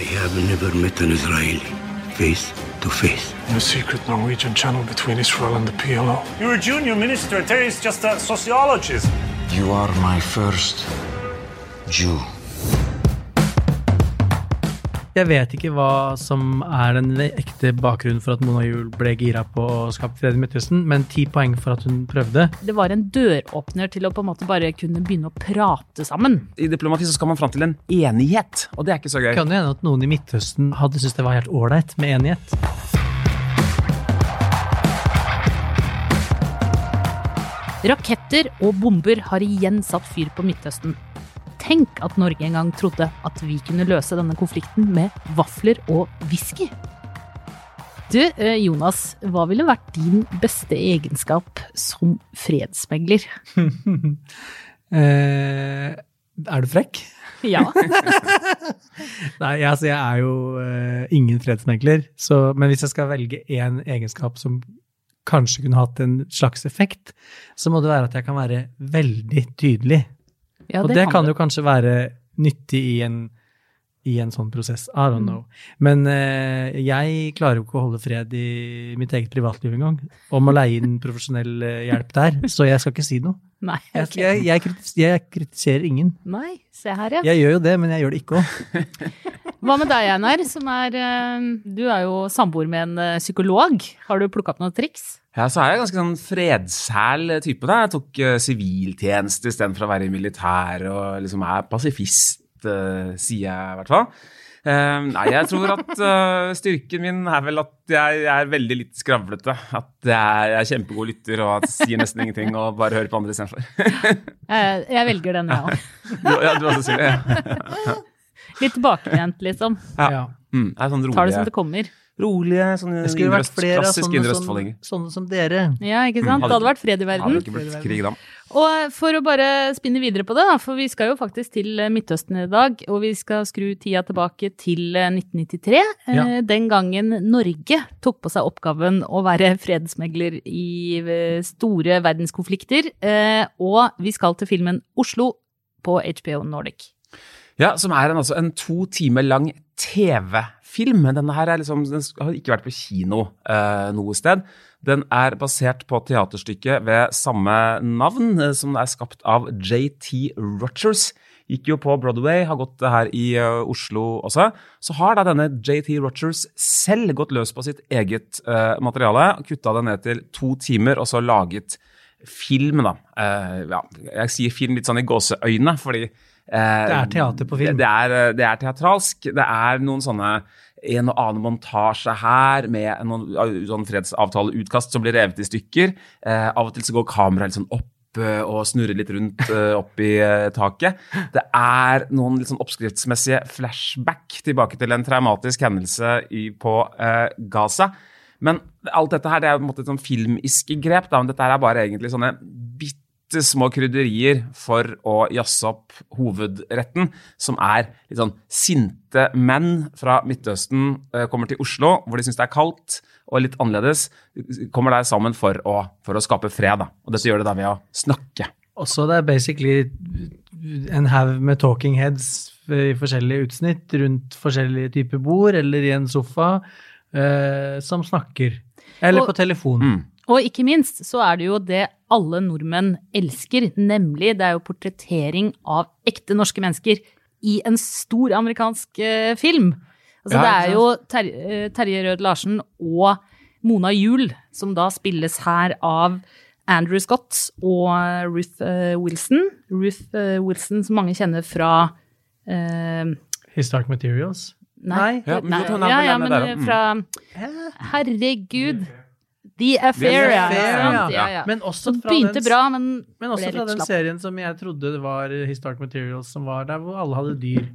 I have never met an Israeli face to face. The secret Norwegian channel between Israel and the PLO. You're a junior minister. Terry's just a sociologist. You are my first Jew. Jeg vet ikke hva som er den ekte bakgrunnen for at Mona Juel ble gira på å skape fred i Midtøsten, men ti poeng for at hun prøvde. Det var en døråpner til å på en måte bare kunne begynne å prate sammen. I diplomati så skal man fram til en enighet, og det er ikke så gøy. Kan jo hende at noen i Midtøsten hadde syntes det var helt ålreit med enighet? Raketter og bomber har igjen satt fyr på Midtøsten. Tenk at Norge en gang trodde at vi kunne løse denne konflikten med vafler og whisky. Du, eh, Jonas, hva ville vært din beste egenskap som fredsmegler? Eh, er du frekk? Ja. Nei, altså jeg er jo eh, ingen fredsmegler, så, men hvis jeg skal velge én egenskap som kanskje kunne hatt en slags effekt, så må det være at jeg kan være veldig tydelig. Ja og det kan du. jo kanskje være nyttig i en, i en sånn prosess. I don't know. Men eh, jeg klarer jo ikke å holde fred i mitt eget privatliv engang. Om å leie inn profesjonell eh, hjelp der, så jeg skal ikke si noe. Nei, Jeg, jeg, jeg, kritiserer, jeg kritiserer ingen. Nei, se her, ja. Jeg gjør jo det, men jeg gjør det ikke òg. Hva med deg, Einar? Som er, eh, du er jo samboer med en eh, psykolog. Har du plukka opp noen triks? Ja, så er jeg ganske sånn fredsæl type. da. Jeg tok uh, siviltjeneste istedenfor å være i militæret, og liksom er pasifist, uh, sier jeg i hvert fall. Uh, nei, jeg tror at uh, styrken min er vel at jeg er veldig litt skravlete. At jeg jeg er kjempegod lytter og at sier nesten ingenting og bare hører på andre istedenfor. Eh, Jeg velger den, jeg òg. Du, ja, du også, Silje? Ja. Litt tilbakelent, liksom. Ja. Mm, jeg er sånn rolig. Tar det som det kommer. Rolige sånne Det skulle vært flere av sånne, sånne som, sånne som dere. Ja, ikke sant? Det hadde vært fred i verden. Hadde ikke blitt krig da. Og for å bare spinne videre på det, da, for vi skal jo faktisk til eh, Midtøsten i dag, og vi skal skru tida tilbake til eh, 1993. eh, Ja. Den gangen Norge tok på seg oppgaven å være fredsmegler i eh, store verdenskonflikter. eh, Og vi skal til filmen Oslo på HBO Nordic. Ja, som er en, altså, en to timer lang TV-film. Denne her er liksom, den har ikke vært på kino eh, noe sted. Den er basert på teaterstykket ved samme navn, eh, som er skapt av JT Rogers. Gikk jo på Broadway, har gått her i uh, Oslo også. Så har da denne JT Rogers selv gått løs på sitt eget uh, materiale, kutta det ned til to timer, og så laget film, da. Uh, ja, jeg sier film litt sånn i gåseøyne, fordi Det er teater på film. Det, er, det er teatralsk. Det er noen sånne en og annen montasje her med noen sånn fredsavtaleutkast som blir revet i stykker. Eh, av og til så går kameraet litt sånn opp eh, og snurrer litt rundt eh, opp i eh, taket. Det er noen litt sånn oppskriftsmessige flashback tilbake til en traumatisk hendelse i, på eh, Gaza. Men alt dette her det er jo på en måte et sånn filmiske grep. Da. Men dette er bare egentlig sånne bitte små krydderier for å jazze opp hovedretten, som er litt sånn sinte menn fra Midtøsten eh, kommer til Oslo, hvor de syns det er kaldt og litt annerledes. Kommer der sammen for å, for å skape fred. Da. Og dette gjør det da ved å snakke. Også det er basically en haug med talking heads i forskjellige utsnitt rundt forskjellige typer bord eller i en sofa eh, som snakker. Eller Og- på telefon. Mm. Og ikke minst så er det jo det alle nordmenn elsker, nemlig det er jo portrettering av ekte norske mennesker i en stor amerikansk eh, film. Altså Ja, det er jo Ter eh, Terje Rød Larsen og Mona Juel som da spilles her av Andrew Scott og Ruth eh, Wilson. Ruth eh, Wilson som mange kjenner fra eh, His Dark Materials. Nei, Ja, men nei, ja, ja, men der. Mm. fra Herregud. The Affair, ja. Ja. ja, ja. Men også fra begynte den, bra, men, men også ble fra litt den slapp. serien som jeg trodde det var Historic Materials, som var der hvor alle hadde dyr.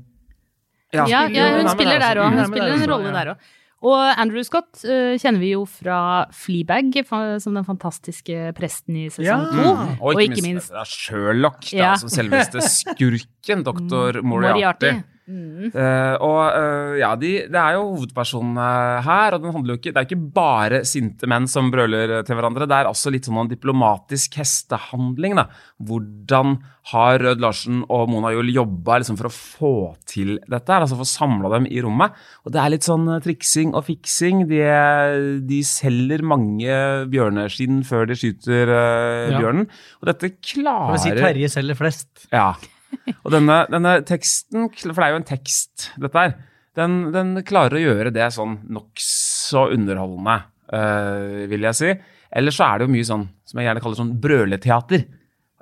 Ja, ja, hun er spiller der òg. Hun er spiller en rolle der òg. Og Andrew Scott uh, kjenner vi jo fra Fleabag, som den fantastiske presten i sesong Ja. to. Mm. Og ikke minst er Sherlock, da, Ja. som selveste skurken, doktor Moriarty. Moriarty. Mm. Eh, og uh, ja, de, det er jo hovedpersonene her, og den handler jo ikke Det er ikke bare sinte menn som brøler til hverandre. Det er også litt sånn en diplomatisk hestehandling. da. Hvordan har Rød Larsen og Mona Juel jobba liksom for å få til dette, altså altså få samla dem i rommet? Og det er litt sånn eh, triksing og fiksing. De, de selger mange bjørneskinn før de skyter uh, Ja. bjørnen. Og dette klarer klarer vi si Terje selger flest. ja. Og denne, denne teksten, for det er jo en tekst, dette her, den, den klarer å gjøre det sånn nokså underholdende, øh, vil jeg si. Eller så er det jo mye sånn, som jeg gjerne kaller sånn brøleteater.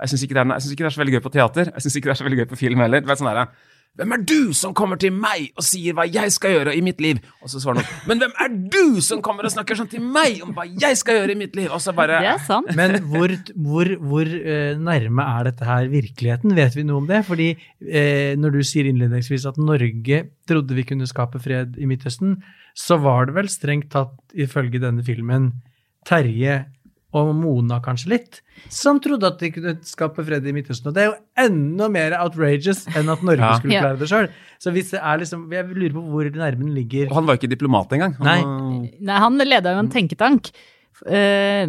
Jeg syns ikke, ikke det er så veldig gøy på teater. Jeg syns ikke det er så veldig gøy på film heller. Det er sånn der, hvem er du som kommer til meg og sier hva jeg skal gjøre i mitt liv? Og så svarer noen, men hvem er du som kommer og snakker sånn til meg om hva jeg skal gjøre i mitt liv? Og så bare Det er sant. Men hvor, hvor, hvor eh, nærme er dette her virkeligheten? Vet vi noe om det? Fordi eh, når du sier innledningsvis at Norge trodde vi kunne skape fred i Midtøsten, så var det vel strengt tatt, ifølge denne filmen, Terje og Mona kanskje litt, som trodde at de kunne skape fred i Midtøsten. Og det er jo enda mer outrageous enn at Norge Ja. skulle klare det sjøl. Så hvis det er liksom Jeg lurer på hvor nærme ligger. Og han var jo ikke diplomat engang. Han Nei. Nei, han leda jo en tenketank. Eh,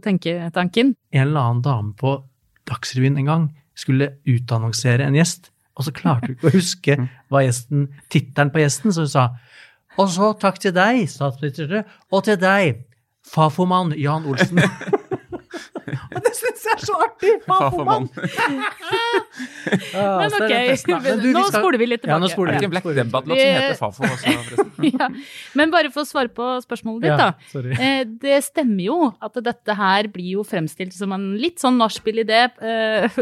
Fafo-tenketanken. en eller annen dame på Dagsrevyen en gang skulle utannonsere en gjest, og så klarte hun ikke å huske hva gjesten, tittelen på gjesten, så hun sa Og så takk til deg, statsminister, og til deg, Fafo-mann Jan Olsen. det syns jeg er så artig! Fafo-mann! Men ok. Men du, nå skal- spoler vi litt tilbake. Ja, nå spoler Er det vi. en Black Debbath-låt som heter Fafo også, ja. Men bare for å svare på spørsmålet ditt, da. Ja, Eh, det stemmer jo at dette her blir jo fremstilt som en litt sånn nachspiel-idé eh,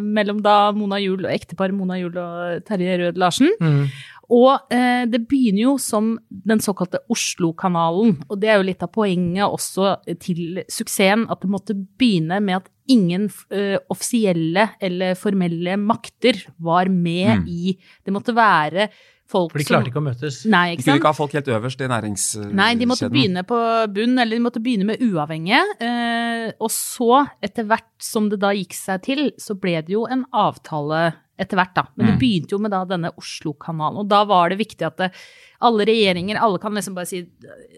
mellom da Mona Juel og ekteparet Mona Juel og Terje Rød Larsen. Mm. Og eh, det begynner jo som den såkalte Oslo-kanalen. Og det er jo litt av poenget også til suksessen, at det måtte begynne med at ingen eh, offisielle eller formelle makter var med Mm. i Det måtte være folk For de klarte ikke å møtes. Nei, De kunne ikke ha folk helt øverst i næringskjeden. Nei, de måtte begynne på bunn, eller de måtte begynne med uavhengige. Eh, og så, etter hvert som det da gikk seg til, så ble det jo en avtale etter hvert, da. Men det Mm. begynte jo med da denne Oslo-kanalen. Og da var det viktig at det, alle regjeringer, alle kan liksom bare si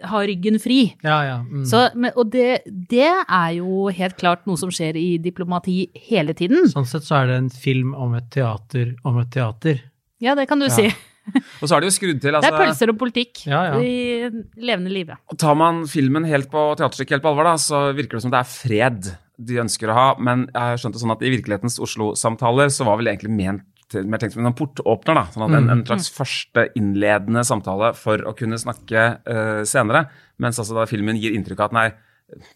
ha ryggen fri. Ja, ja. Mm. Så, men, og det, det er jo helt klart noe som skjer i diplomati hele tiden. Sånn sett så er det en film om et teater om et teater. Ja, det kan du Ja. si. Og så er det jo skrudd til. Det er altså... pølser og politikk Ja, ja. i levende live. Tar man filmen helt på teaterstykket helt på alvor, da, så virker det som det er fred de ønsker å ha. Men jeg skjønte sånn at i virkelighetens Oslo-samtaler så var vel egentlig ment mer tenkt som en portåpner. da, sånn at en, en slags første innledende samtale for å kunne snakke uh, senere. Mens altså da filmen gir inntrykk av at nei,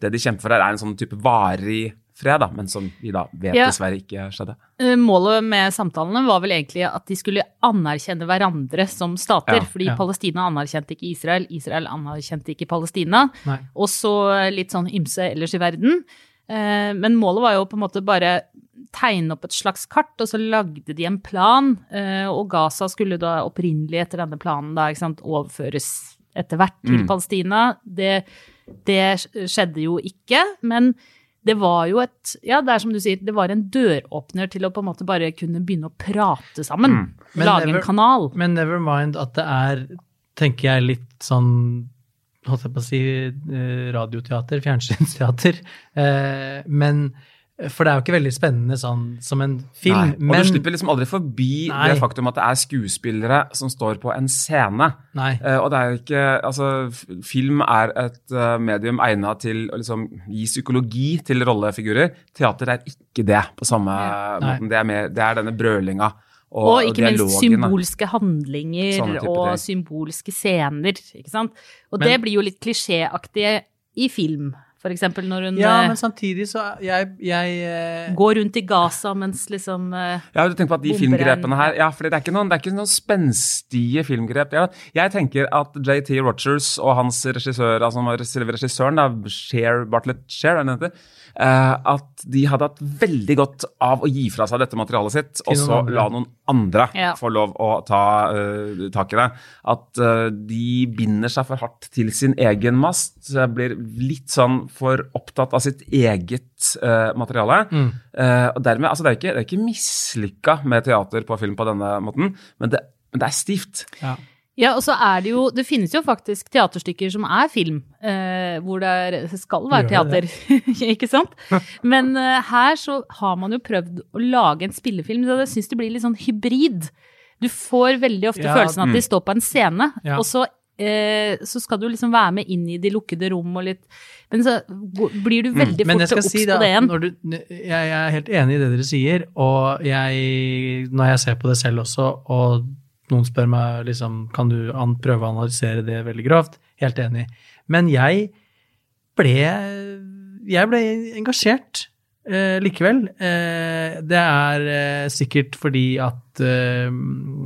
det de kjemper for her, er en sånn type varig fred, men som vi da vet Ja. dessverre ikke skjedde. Eh, Målet med samtalene var vel egentlig at de skulle anerkjenne hverandre som stater. Ja, fordi ja. Palestina anerkjente ikke Israel, Israel anerkjente ikke Palestina. Nei. Og så litt sånn ymse ellers i verden. Eh, Men målet var jo på en måte bare tegne opp et slags kart, og så lagde de en plan. eh, Og Gaza skulle da opprinnelig etter denne planen da, ikke sant, overføres etter hvert til Mm. Palestina. Det, det skjedde jo ikke, men det var jo et Ja, det er som du sier, det var en døråpner til å på en måte bare kunne begynne å prate sammen. Mm. Lage never- en kanal. Men never mind at det er, tenker jeg, litt sånn holdt jeg på å si eh, radioteater, fjernsynsteater. Eh, men For det er jo ikke veldig spennende sånn som en film. Nei, og men du slipper liksom aldri forbi Nei. det faktum at det er skuespillere som står på en scene. Nei. Uh, og det er jo ikke Altså, film er et uh, medium egna til å liksom gi psykologi til rollefigurer. Teater er ikke det på samme Nei. måten. Det er, mer, det er denne brølinga og, Og ikke minst symbolske handlinger og ting. symbolske scener. ikke sant? Og Men- det blir jo litt klisjéaktig i film, for eksempel når hun Ja, eh, men samtidig så jeg, jeg eh, går rundt i Gaza mens liksom eh, Ja, du tenker på at de filmgrepene her Ja, for det er ikke noen, det er ikke noen spenstige filmgrep. Ja, jeg tenker at JT Rogers og hans regissør, altså selve regissøren, da, Cher, Bartlett Cher, er det heter, eh, at de hadde hatt veldig godt av å gi fra seg dette materialet sitt, og så la noen andre Ja. får lov å ta uh, tak i det. At uh, de binder seg for hardt til sin egen mast, så jeg blir litt sånn for opptatt av sitt eget uh, materiale. Mm. Eh, og dermed, altså Det er ikke, det er ikke mislykka med teater på film på denne måten, men det, men det er stivt. ja. Ja, og så er det jo Det finnes jo faktisk teaterstykker som er film, eh, hvor det er, skal være teater. ikke sant? Men eh, her så har man jo prøvd å lage en spillefilm, så jeg syns det blir litt sånn hybrid. Du får veldig ofte Ja, følelsen av at de står på en scene, Ja. og så, eh, så skal du liksom være med inn i de lukkede rom og litt Men så blir du veldig mm. fort skal obs si på det igjen. når du, jeg, jeg er helt enig i det dere sier, og jeg, når jeg ser på det selv også, og noen spør meg liksom, kan du prøve å analysere det veldig grovt, helt enig. Men jeg ble, jeg ble engasjert eh, likevel. Eh, det er eh, sikkert fordi at eh,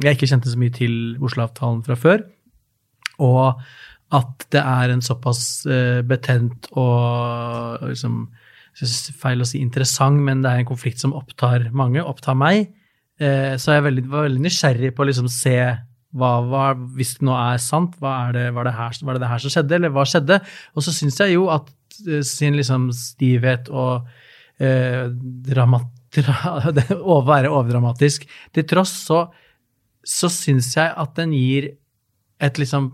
jeg ikke kjente så mye til Oslo-avtalen fra før, og at det er en såpass eh, betent og liksom, synes er feil å si interessant, men det er en konflikt som opptar mange, opptar meg. Eh, så jeg veldig, var veldig nysgjerrig på å liksom se hva, hva, hvis det nå er sant, er det, var, det her, var det det her som skjedde, eller hva skjedde? Og så syns jeg jo at eh, sin liksom stivhet og eh, dramat, å være overdramatisk til tross, så, så syns jeg at den gir et liksom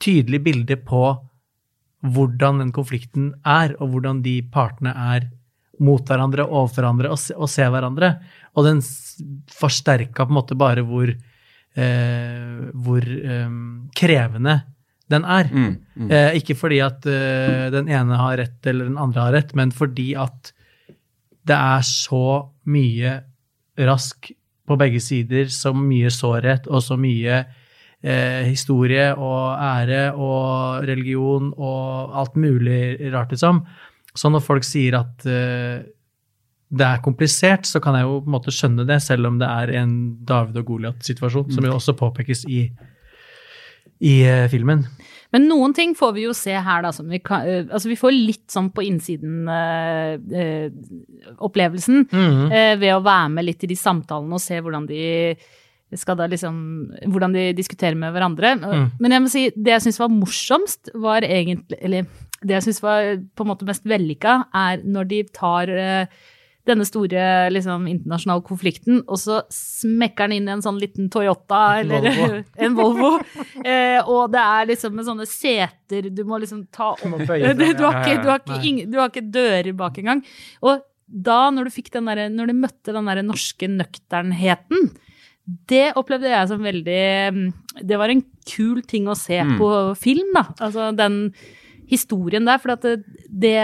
tydelig bilde på hvordan den konflikten er, og hvordan de partene er mot hverandre, overfor hverandre og, se, og se, hverandre. Og den forsterka på en måte bare hvor, eh, hvor eh, krevende den er. Mm, mm. Eh, ikke fordi at eh, den ene har rett eller den andre har rett, men fordi at det er så mye rask på begge sider, så mye sårhet og så mye eh, historie og ære og religion og alt mulig rart, liksom. Så når folk sier at uh, det er komplisert, så kan jeg jo på en måte skjønne det, selv om det er en David og Goliat-situasjon, som jo også påpekes i, i uh, filmen. Men noen ting får vi jo se her, da, som vi kan uh, Altså, vi får litt sånn på innsiden-opplevelsen Mhm. ved å være med litt i de samtalene og se hvordan de skal da liksom Hvordan de diskuterer med hverandre. Mm. Men jeg må si, det jeg syns var morsomst, var egentlig Eller det jeg syns var på en måte mest vellykka, er når de tar eh, denne store liksom, internasjonale konflikten, og så smekker den inn i en sånn liten Toyota eller Volvo. en Volvo. Eh, og det er liksom med sånne seter du må liksom ta opp. Du må bøye Du, har ikke, du, har ikke, Nei. du har ikke dører bak engang. Og da, når du fikk den der, når du møtte den der norske nøkternheten, det opplevde jeg som veldig mm, Det var en kul ting å se Mm. på film, da. Altså den historien der. For at det,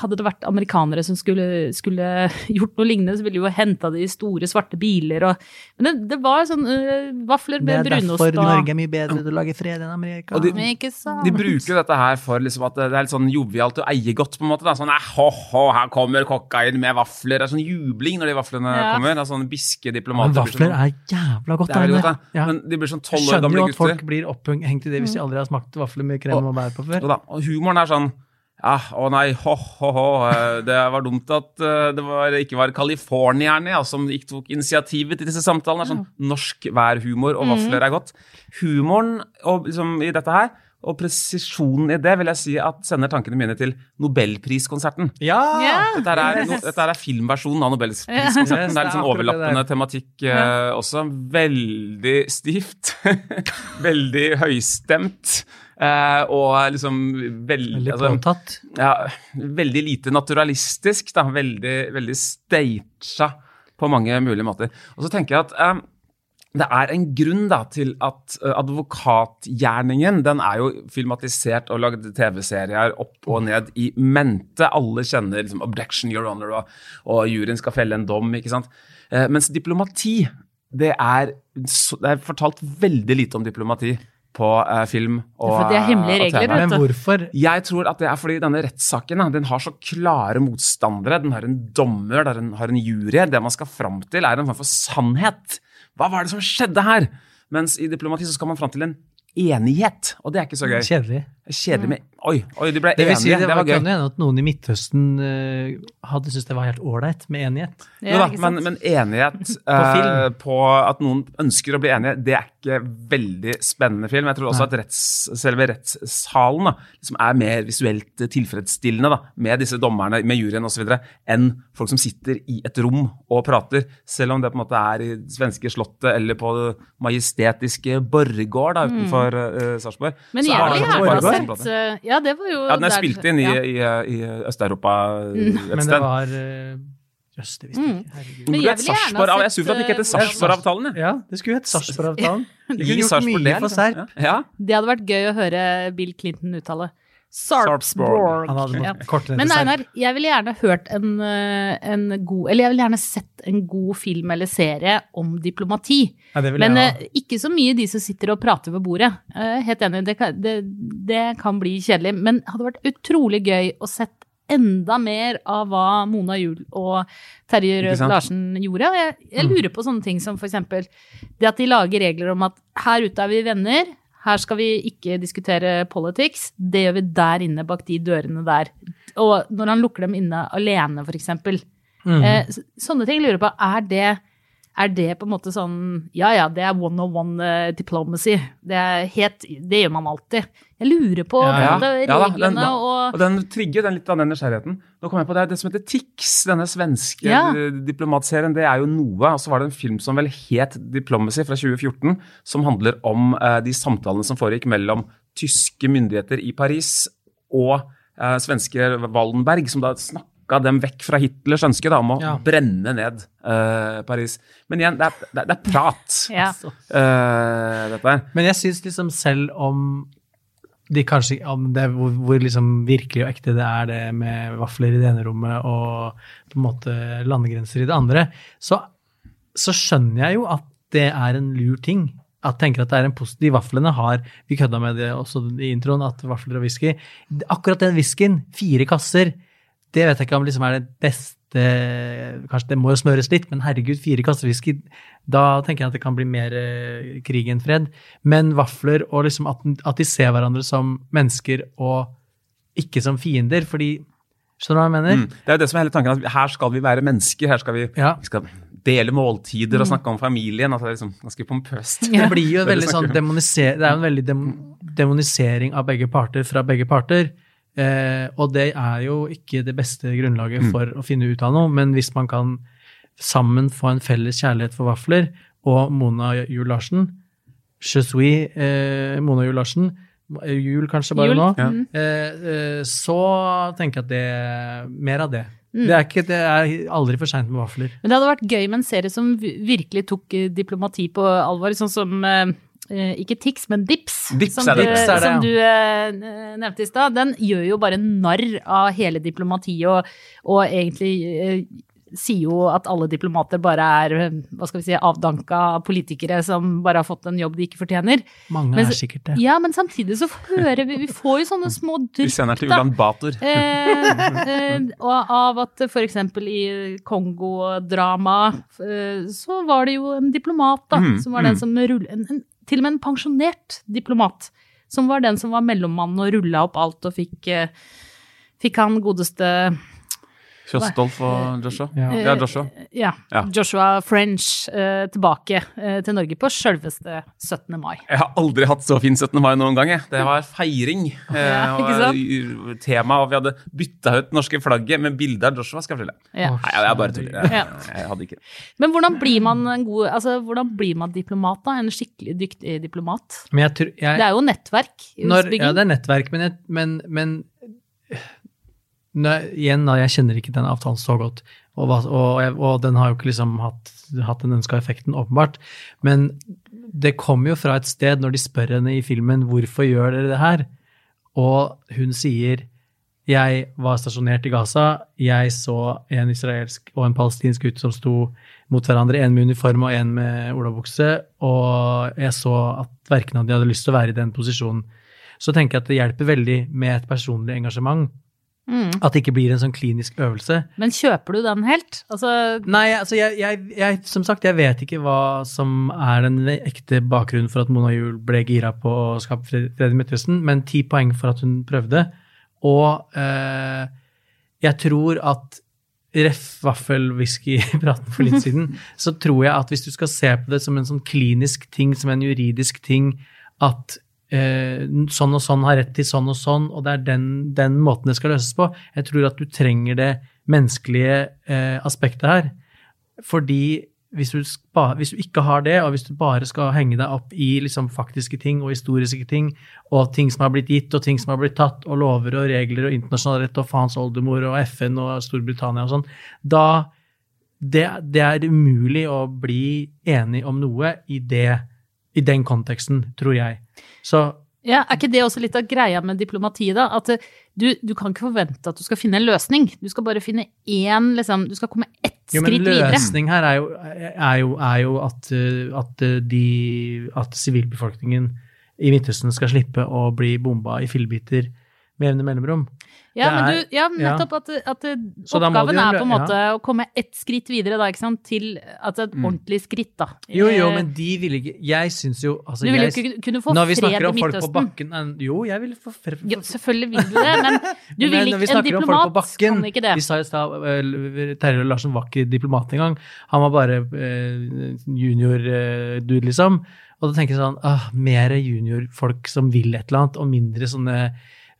Hadde det vært amerikanere som skulle, skulle gjort noe lignende, så ville de jo henta de store, svarte biler og Men det, det var sånn uh, vafler med brunost og er derfor Norge er mye bedre Du lager fred enn Amerika. Og de- Ikke sant? De bruker jo dette her for liksom at det det er litt sånn jovialt og eiegodt, på en måte. Da. Sånn ho, ho, her kommer kokka inn med vafler. Det er sånn jubling når de vaflene Ja. kommer. Det er sånn biske Men diplomater. vafler sånn, er jævla godt. det er godt, da. Ja. Men de blir sånn tolv år skjønner gamle jo at folk blir opphengt i det hvis de aldri har smakt vafler med krem og bær på før. Og, da, og humoren er sånn ja, å nei, ho, ho, ho. eh, Det var dumt at eh, det var, ikke var californierne ja, som gikk, tok initiativet til disse samtalene. Det er sånn norsk værhumor, og vafler er godt. Humoren og, liksom, i dette her, og presisjonen i det, vil jeg si at sender tankene mine til Nobelpriskonserten. Ja! Yeah. Dette er, no, dette er filmversjonen av Nobelpriskonserten. Yes, Det er litt sånn overlappende det tematikk uh, også. Veldig stivt. veldig høystemt. Eh, og liksom veldig, påtatt? altså, ja, veldig lite naturalistisk. Da. Veldig, veldig staged på mange mulige måter. Og så tenker jeg at eh, det er en grunn da, til at eh, advokatgjerningen den er jo filmatisert og lagd TV-serier opp og ned i mente. Alle kjenner liksom, 'objection, your honor', og, og juryen skal felle en dom. ikke sant? Eh, mens diplomati, det er, det er fortalt veldig lite om diplomati på eh, film og, For det er hemmelige regler, Men vet du. hvorfor? Jeg tror at det er fordi denne rettssaken den har så klare motstandere. Den har en dommer, den har en jury. Det man skal fram til, er en form for sannhet. Hva var det som skjedde her? Mens i diplomati så skal man fram til en enighet, og det er ikke så gøy. Kjedelig. Kjedelig med Oi, oi, de ble Det vil si, enige. det, Det var, var gøy. kan jo hende at noen i Midtøsten uh, hadde syntes det var helt ålreit med enighet. Ja, da, men, men enighet på, film. på at noen ønsker å bli enige, det er ikke veldig spennende film. Jeg tror også at retts, selve rettssalen da, liksom er mer visuelt tilfredsstillende da, med disse dommerne, med juryen osv., enn folk som sitter i et rom og prater. Selv om det på en måte er i det svenske slottet eller på det majestetiske Borregaard da, utenfor uh, Sarpsborg. Mm. Men så jeg sett eh, Ja, det var jo Ja, den er der- spilt inn i, ja. i, i Øst-Europa et Men det var uh, Jøss, det visste jeg ikke. Herregud. Men jeg ville gjerne ha Jeg er sur for at det ikke heter eh, Sarpsborg-avtalen. jeg. Ja, det skulle hett Sarpsborg-avtalen. I Sarpsborg, det, liksom. Ja. Det hadde vært gøy å høre Bill Clinton uttale. Sarpsborg. Sarpsborg. Ja. Men Einar, jeg ville gjerne hørt en, eh, en god Eller jeg ville gjerne sett en god film eller serie om diplomati. Ja, det vil Men jeg ha. eh, ikke så mye de som sitter og prater ved bordet. Eh, helt enig, det kan, det, det kan bli kjedelig. Men det hadde vært utrolig gøy å sett enda mer av hva Mona Juel og Terje Rød? Larsen gjorde. Jeg, jeg lurer på sånne ting som eksempel det at de lager regler om at her ute er vi venner, her skal vi ikke diskutere politics. Det gjør vi der inne bak de dørene der. Og når han lukker dem inne alene, eksempel. Mm. Eh, sånne ting lurer på. Er det, er det på en måte sånn Ja ja, det er one on one diplomacy. Det helt Det gjør man alltid. Jeg lurer på Ja, Ja, en ja reglene den, og og den trigger den litt av den nysgjerrigheten. Nå kom jeg på det, det som heter Tix, denne svenske Ja. eh, diplomatserien, det er jo noe. Og så var det en film som vel het Diplomacy fra 2014, som handler om eh, de samtalene som foregikk mellom tyske myndigheter i Paris og eh, svenske Wallenberg, som da snakka dem vekk fra Hitlers ønske da, om å Ja. brenne ned uh, Paris. Men igjen, det er, det er, det er prat, Ja. uh, dette her. Men jeg syns liksom selv om de kanskje om det, hvor, hvor liksom virkelig og ekte det er det med vafler i det ene rommet og på en måte landegrenser i det andre, så, så skjønner jeg jo at det er en lur ting. At tenker at det er en post, De vaflene har Vi kødda med det også i introen, at vafler og whisky Akkurat den whiskyen, fire kasser, det vet jeg ikke om liksom er det beste Kanskje det må jo smøres litt, men herregud, fire kasser whisky, da tenker jeg at det kan bli mer eh, krig enn fred. Men vafler og liksom at, at de ser hverandre som mennesker og ikke som fiender, fordi Skjønner du hva jeg mener? Mm. Det er jo det som er hele tanken, at her skal vi være mennesker. Her skal vi, Ja. vi skal dele måltider og snakke om familien. Altså det er liksom ganske pompøst. Det blir jo veldig sånn demoniser, Det er jo en veldig dem, demonisering av begge parter fra begge parter. Eh, og det er jo ikke det beste Mm. grunnlaget for å finne ut av noe, men hvis man kan sammen få en felles kjærlighet for vafler, og Mona Juel Larsen Je suis eh, Mona Juel Larsen, eh, Jul kanskje bare Jul, nå, Ja. eh, eh, så tenker jeg at det Mer av det. Mm. Det, er ikke, det er aldri for seint med vafler. Men det hadde vært gøy med en serie som virkelig tok eh, diplomati på alvor, sånn som ikke Tix, men Dips, Dips som, du, Dips det, ja. som du eh, nevnte i stad. Den gjør jo bare narr av hele diplomatiet, og, og egentlig eh, sier jo at alle diplomater bare er eh, hva skal vi si, avdanka politikere som bare har fått en jobb de ikke fortjener. Mange Men er sikkert det. Ja, men samtidig så hører vi Vi får jo sånne små Vi sender til. Ulan Bator. Eh, eh, av at f.eks. i Kongo-dramaet eh, så var det jo en diplomat, da, Mm, som var den mm. som rullet en, en, Til og med en pensjonert diplomat. Som var den som var mellommannen og rulla opp alt og fikk eh, Fikk han godeste Kjøstolf og Joshua. Ja. Ja, Joshua. ja, Ja. Joshua French eh, tilbake eh, til Norge på selveste 17. mai. Jeg har aldri hatt så fin 17. mai noen gang. jeg. Det var feiring. eh, Ja, ikke og tema, og vi hadde bytta ut norske flagget med bilde av Joshua. skal jeg fortelle. Ja. Nei, jeg bare tuller. Jeg, Ja. jeg hadde ikke det. Men hvordan blir man en god Altså, hvordan blir man diplomat, da? En skikkelig dyktig diplomat? Men jeg tror, jeg, Det er jo nettverk. Når, ja, det er nettverk, men, jeg, men, men når, igjen, da, jeg kjenner ikke den avtalen så godt, og, og, og den har jo ikke liksom hatt, hatt den ønska effekten, åpenbart. Men det kommer jo fra et sted når de spør henne i filmen hvorfor gjør dere det her, og hun sier jeg var stasjonert i Gaza, jeg så en israelsk og en palestinsk gutt som sto mot hverandre, en med uniform og en med olabukse, og jeg så at verken av de hadde lyst til å være i den posisjonen. Så tenker jeg at det hjelper veldig med et personlig engasjement Mm. At det ikke blir en sånn klinisk øvelse. Men kjøper du den helt? Altså, Nei, altså jeg, jeg, jeg, som sagt, jeg vet ikke hva som er den ekte bakgrunnen for at Mona Juel ble gira på å skape Freddy fred Midtøsten, men ti poeng for at hun prøvde. Og eh, jeg tror at ref vaffelwhisky-praten for litt siden, så tror jeg at hvis du skal se på det som en sånn klinisk ting, som en juridisk ting, at eh, sånn og sånn har rett til sånn og sånn, og det er den, den måten det skal løses på. Jeg tror at du trenger det menneskelige eh, aspektet her. Fordi hvis du, spa, hvis du ikke har det, og hvis du bare skal henge deg opp i liksom, faktiske ting og historiske ting, og ting som har blitt gitt og ting som har blitt tatt, og lover og regler og internasjonal rett og faens oldemor og FN og Storbritannia og sånn, da det, det er umulig å bli enig om noe i, det, i den konteksten, tror jeg. Så ja, Er ikke det også litt av greia med diplomati, da? At eh, du, du kan ikke forvente at du skal finne en løsning. Du skal bare finne én liksom, Du skal komme ett Jo, men skritt videre. løsning her er jo, er jo, er jo at, uh, at, uh, de, at sivilbefolkningen i Midtøsten skal slippe å bli bomba i fillebiter med jevne mellomrom. Ja, men du, ja, nettopp at, at eh, oppgaven er på en måte å komme ett skritt videre, da, ikke sant, til altså et ordentlig skritt, da. Jo, jo, Eh, men de ville ikke Jeg syns jo altså, Du ville jo ikke kunne få Når vi snakker om folk på bakken Jo, jeg vil få fred Ja, selvfølgelig vil du det, men du vil ikke En diplomat bakken, kan ikke det. Vi sa i stad eh, Terje Larsen var ikke diplomat engang. Han var bare eh, junior-dude, liksom. Og da tenker jeg sånn ah, Mer juniorfolk som vil et eller annet, og mindre sånne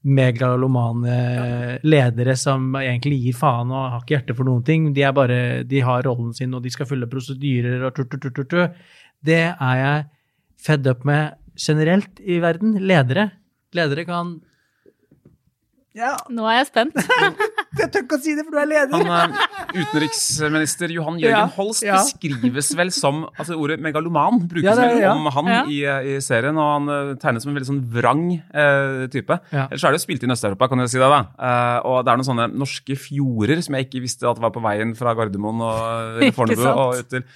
megalomane ledere som egentlig gir faen og har ikke hjerte for noen ting. De, er bare, de har rollen sin, og de skal følge prosedyrer og tu-tu-tu-tu. Det er jeg fed up med generelt i verden. Ledere. Ledere kan Ja, Nå er jeg spent. jeg tør ikke å si det, for du er leder! Han, eh, utenriksminister Johan Jørgen Ja, Holst ja. beskrives vel som altså Ordet megaloman brukes Ja, det vel ja. om han Ja. i, i serien, og han eh, tegnes som en veldig sånn vrang eh, type. Ja. Ellers er det jo spilt inn i Øst-Europa, kan jeg si det. da. Eh, og det er noen sånne norske fjorder som jeg ikke visste at var på veien fra Gardermoen og Fornebu og ut til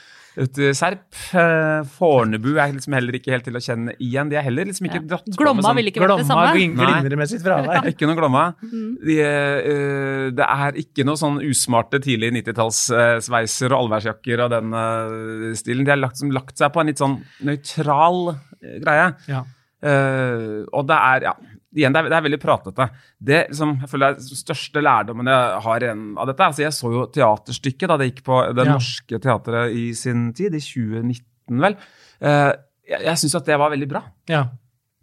Serp. Eh, Fornebu er liksom heller ikke helt til å kjenne igjen. De er heller liksom ikke dratt på med Glomma sånn ville ikke vært det samme. Glomma glimrer med sitt fravær. ikke noe Glomma. Mm. De, uh, det er ikke noe sånn usmarte tidlig 90-tallssveiser og allværsjakker og den uh, stilen. De har lagt, som lagt seg på en litt sånn nøytral eh, greie. Ja. Eh, og det er, ja, igjen, det er, det er veldig pratete. Det som jeg føler er den største lærdommen jeg har av dette. altså Jeg så jo teaterstykket da det gikk på Det Ja. Norske Teatret i sin tid, i 2019 vel. Eh, jeg jeg syns at det var veldig bra Ja.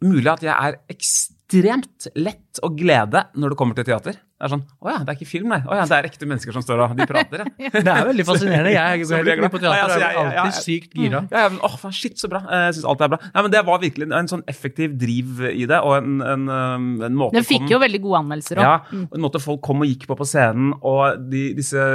mulig at jeg er ekstremt lett å glede når det kommer til teater. Det er sånn Å ja, det er ikke film, nei. Å ja, det er ekte mennesker som står og de prater, ja. Det er veldig fascinerende. Jeg jeg, jeg på teater og er alltid sykt gira. Ja, ja, men, åh, faen, shit, så bra. Jeg syns alt er bra. Nei, men Det var virkelig en sånn effektiv driv i det, og en, en, en måte Den fikk kom- jo veldig gode anmeldelser òg. ja, en måte folk kom og gikk på på scenen, og de, disse,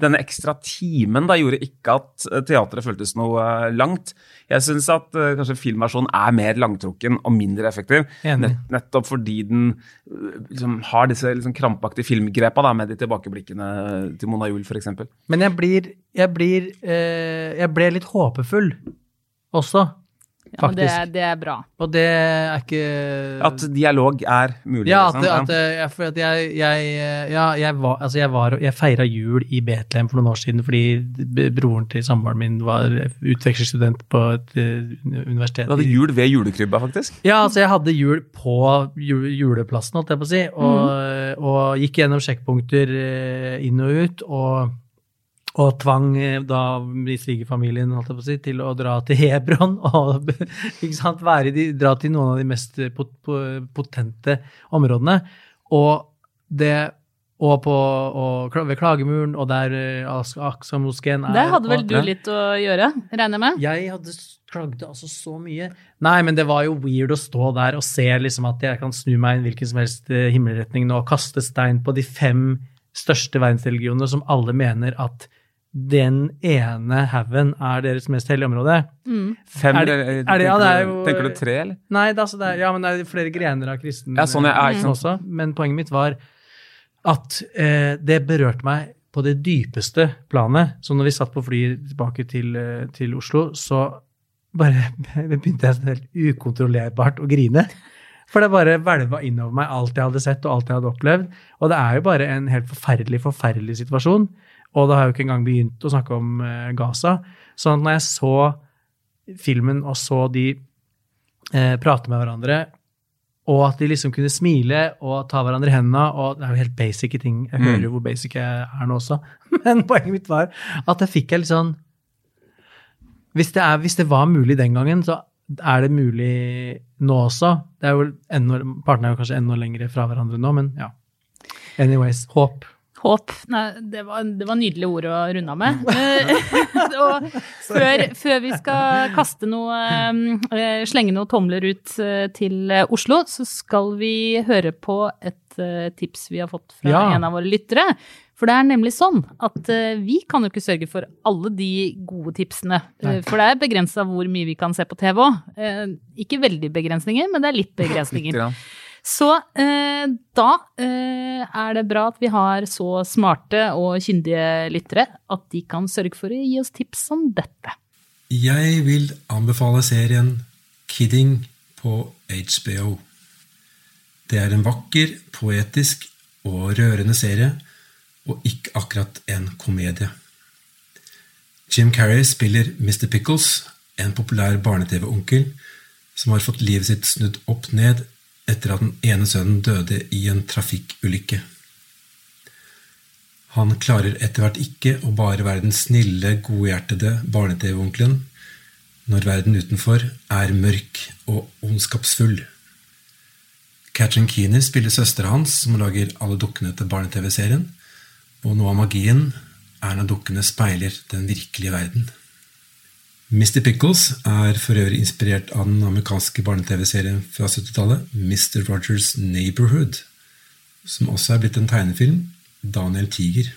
denne ekstra timen da gjorde ikke at eh, teatret føltes noe eh, langt. Jeg syns at eh, kanskje filmversjonen er mer langtrukken og mindre effektiv. Enig. Nett, nettopp fordi den liksom, har disse liksom, krampaktige filmgrepa da, med de tilbakeblikkene til Mona Juel, f.eks. Men jeg blir, jeg blir eh, Jeg ble litt håpefull også, Ja, det, det er bra. Og det er ikke At dialog er mulig. Ja, liksom. at, at, jeg, for at jeg, jeg, ja, jeg var, altså jeg var Jeg feira jul i Betlehem for noen år siden fordi broren til samboeren min var utvekslingsstudent på et eh, universitet. Du hadde jul ved julekrybba, faktisk. Ja, altså jeg hadde jul på juleplassen, holdt jeg på å si, og, og gikk gjennom sjekkpunkter eh, inn og ut, og, og tvang eh, da svigerfamilien, holdt jeg på å si, til å dra til Hebron, og ikke sant, de, dra til noen av de mest eh, pot, potente områdene, og det og, på, og ved Klagemuren, og der eh, Aksa-moskeen er. Der hadde vel du litt å gjøre, regner jeg med? jeg hadde klagde altså så mye. Nei, men det var jo weird å stå der og se liksom at jeg kan snu meg i en hvilken som helst himmelretning nå og kaste stein på de fem største verdensreligionene som alle mener at den ene haugen er deres mest hellige område. Fem, Er det- er det- ja, det er jo- tenker du tre, eller? Nei, det, er altså, det er, ja, men det er flere grener av kristen Ja, sånn, ja, ikke også. Men poenget mitt var at eh, det berørte meg på det dypeste planet. Så når vi satt på flyet tilbake til, eh, til Oslo, så bare begynte jeg helt ukontrollerbart å grine. For det bare hvelva innover meg alt jeg hadde sett og alt jeg hadde opplevd. Og det er jo bare en helt forferdelig, forferdelig situasjon. Og da har jeg jo ikke engang begynt å snakke om eh, Gaza. Sånn at når jeg så filmen og så de eh, prate med hverandre, og at de liksom kunne smile og ta hverandre i hendene, og det er jo helt basic ting. Jeg hører jo hvor basic jeg er nå også. Men poenget mitt var at jeg fikk jeg litt sånn hvis det, er, hvis det var mulig den gangen, så er det mulig nå også. Det er jo enda, partene er jo kanskje enda lenger fra hverandre nå, men ja. Anyways, håp. Håp. Nei, det var, det var nydelige ord å runde av med. Eh, og før, før vi skal kaste noe eh, Slenge noen tomler ut eh, til Oslo, så skal vi høre på et tips vi har fått fra Ja. en av våre lyttere. For det er nemlig sånn at vi kan jo ikke sørge for alle de gode tipsene. Nei. for det er begrensa hvor mye vi kan se på TV òg. ikke veldig begrensninger, men det er litt Litt begrensninger. Så eh, da eh, er det bra at vi har så smarte og kyndige lyttere at de kan sørge for å gi oss tips om dette. Jeg vil anbefale serien Kidding på HBO. Det er en vakker, poetisk og rørende serie, og ikke akkurat en komedie. Jim Carrey spiller Mr. Pickles, en populær barne-TV-onkel som har fått livet sitt snudd opp ned etter at den ene sønnen døde i en trafikkulykke. Han klarer etter hvert ikke å bare være den snille, godhjertede barne-TV-onkelen når verden utenfor er mørk og ondskapsfull. Katrin Keener spiller søstera hans, som lager alle dukkene til barne-TV-serien, og noe av magien er når dukkene speiler den virkelige verden. Mr. Pickles er for øvrig inspirert av den amerikanske barne-TV-serien fra 70-tallet, Mr. Rogers Neighborhood, som også er blitt en tegnefilm, Daniel Tiger.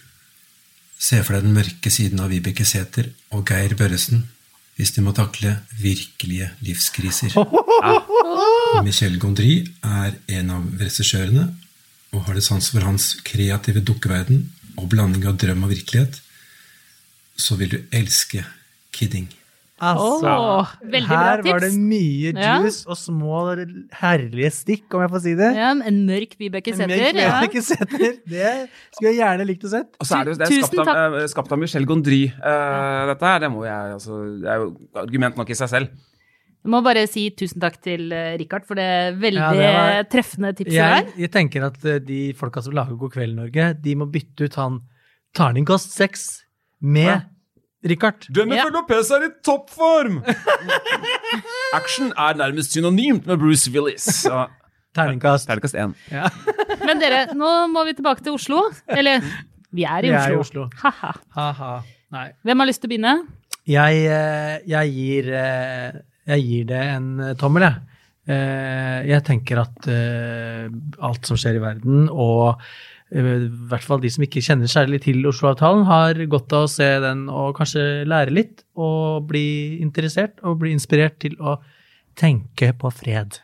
Se for deg den mørke siden av Vibeke Sæther og Geir Børresen hvis de må takle virkelige livskriser. Michel Gondry er en av regissørene og har det sans for hans kreative dukkeverden og blanding av drøm og virkelighet. Så vil du elske Kidding. Altså, oh, her var det mye mye Ja. juice og små herlige stikk, om jeg får si det. Ja, en mørk Vibeke Sæther. Ja. Det skulle jeg gjerne likt å sett. Og så er det det er skapt av, eh, skapt av Michel Gondry, eh, dette her. Det jeg, altså, det er jo argument nok i seg selv. Jeg må bare si tusen takk til uh, Richard for det veldig Ja, det var- treffende tipset Jeg, der. jeg tenker at eh, de folka som lager God kveld Norge, de må bytte ut han tarningkost-seks med Richard. Ja. Lopez er i toppform! Action er nærmest synonymt med Bruce Willis. Så, Terningkast. Terningkast én. Ja. Men dere, nå må vi tilbake til Oslo. Eller, vi er i Vi Oslo. er i Oslo. Ha Ha-ha. Nei. Hvem har lyst til å begynne? Jeg, eh, jeg, gir, eh, jeg gir det en eh, tommel, jeg. Eh, Jeg tenker at alt som skjer i verden, og i hvert fall de som ikke kjenner særlig til Oslo-avtalen, har godt av å se den og kanskje lære litt, og bli interessert og bli inspirert til å tenke på fred.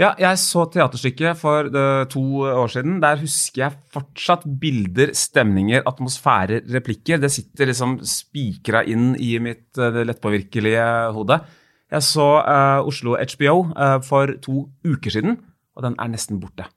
Ja, jeg så teaterstykket for eh, to år siden. Der husker jeg fortsatt bilder, stemninger, atmosfærer, replikker. Det sitter liksom spikra inn i mitt eh, lettpåvirkelige hode. Jeg så uh, Oslo HBO uh, for to uker siden, og den er nesten borte.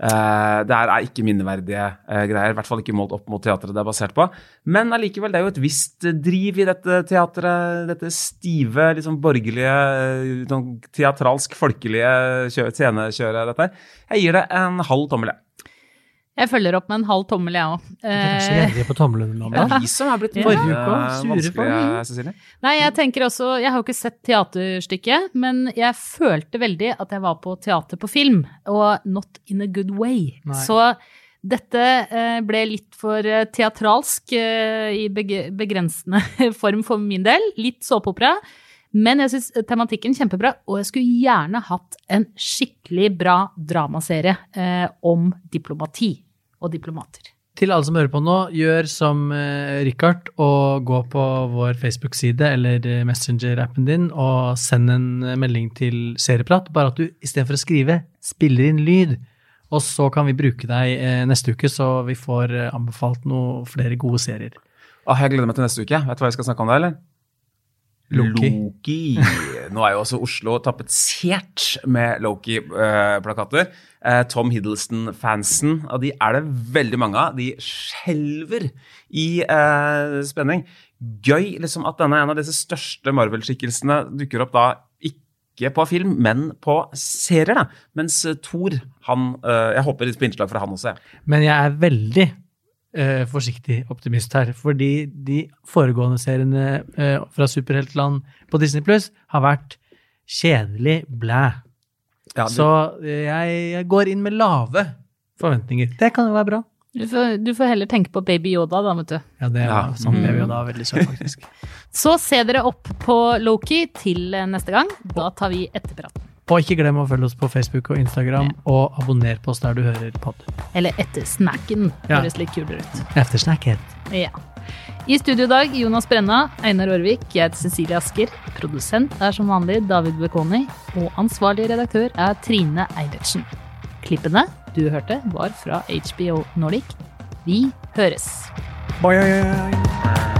Uh, det er ikke minneverdige eh, greier, i hvert fall ikke målt opp mot teatret det er basert på. Men allikevel, det er jo et visst driv i dette teatret. Dette stive, liksom borgerlige, eh, sånn teatralsk, folkelige scenekjøret. Jeg gir det en halv tommel, jeg. Jeg følger opp med en halv tommel, jeg òg. Du er gjerrig på tomlene nå, Det da. er vi som er blitt Ja. Forrige uke sure for. Cecilie. Nei, jeg tenker også Jeg har jo ikke sett teaterstykket, men jeg følte veldig at jeg var på teater på film, og not in a good way. Nei. Så dette eh, ble litt for eh, teatralsk eh, i begrensende form for min del. Litt såpeopera. Men jeg syns tematikken kjempebra, og jeg skulle gjerne hatt en skikkelig bra dramaserie eh, om diplomati og diplomater. Til alle som hører på nå, gjør som eh, Richard og gå på vår Facebook-side eller eh, Messenger-appen din og send en eh, melding til Serieprat. Bare at du istedenfor å skrive, spiller inn lyd. Og så kan vi bruke deg eh, neste uke, så vi får eh, anbefalt noen flere gode serier. Ah, jeg gleder meg til neste uke. Vet du hva jeg skal snakke om da, eller? Loki. Loki. Nå er jo også Oslo tapetsert med Loki-plakater. Eh, Tom Hiddleston-fansen, og de er det veldig mange av. De skjelver i eh, spenning. Gøy liksom at denne en av disse største Marvel-skikkelsene dukker opp da ikke på film, men på serier. da. Mens Thor, han eh, Jeg håper litt på innslag fra han også. Men jeg er veldig eh, forsiktig optimist her. Fordi de foregående seriene eh, fra superheltland på Disney Pluss har vært kjedelig blæ. Ja, det- Så eh, jeg, jeg går inn med lave forventninger. Det kan jo være bra. Du får, du får heller tenke på Baby Yoda, da, vet du. Ja, det er Ja. sånn mm. Baby Yoda er veldig søt, faktisk. Så se dere opp på Loki til eh, neste gang. Da tar vi etterpraten. Og ikke glem å følge oss på Facebook og Instagram, og abonner på oss der du hører pod. Eller etter snacken. Ja. Høres litt kulere ut. Eftersnakket. Ja. I studio i dag Jonas Brenna, Einar Aarvik, jeg heter Cecilie Asker. Produsent er som vanlig David Bekoni. Og ansvarlig redaktør er Trine Eilertsen. Klippene du hørte, var fra HBO Nordic. Vi høres. Bye, bye, bye.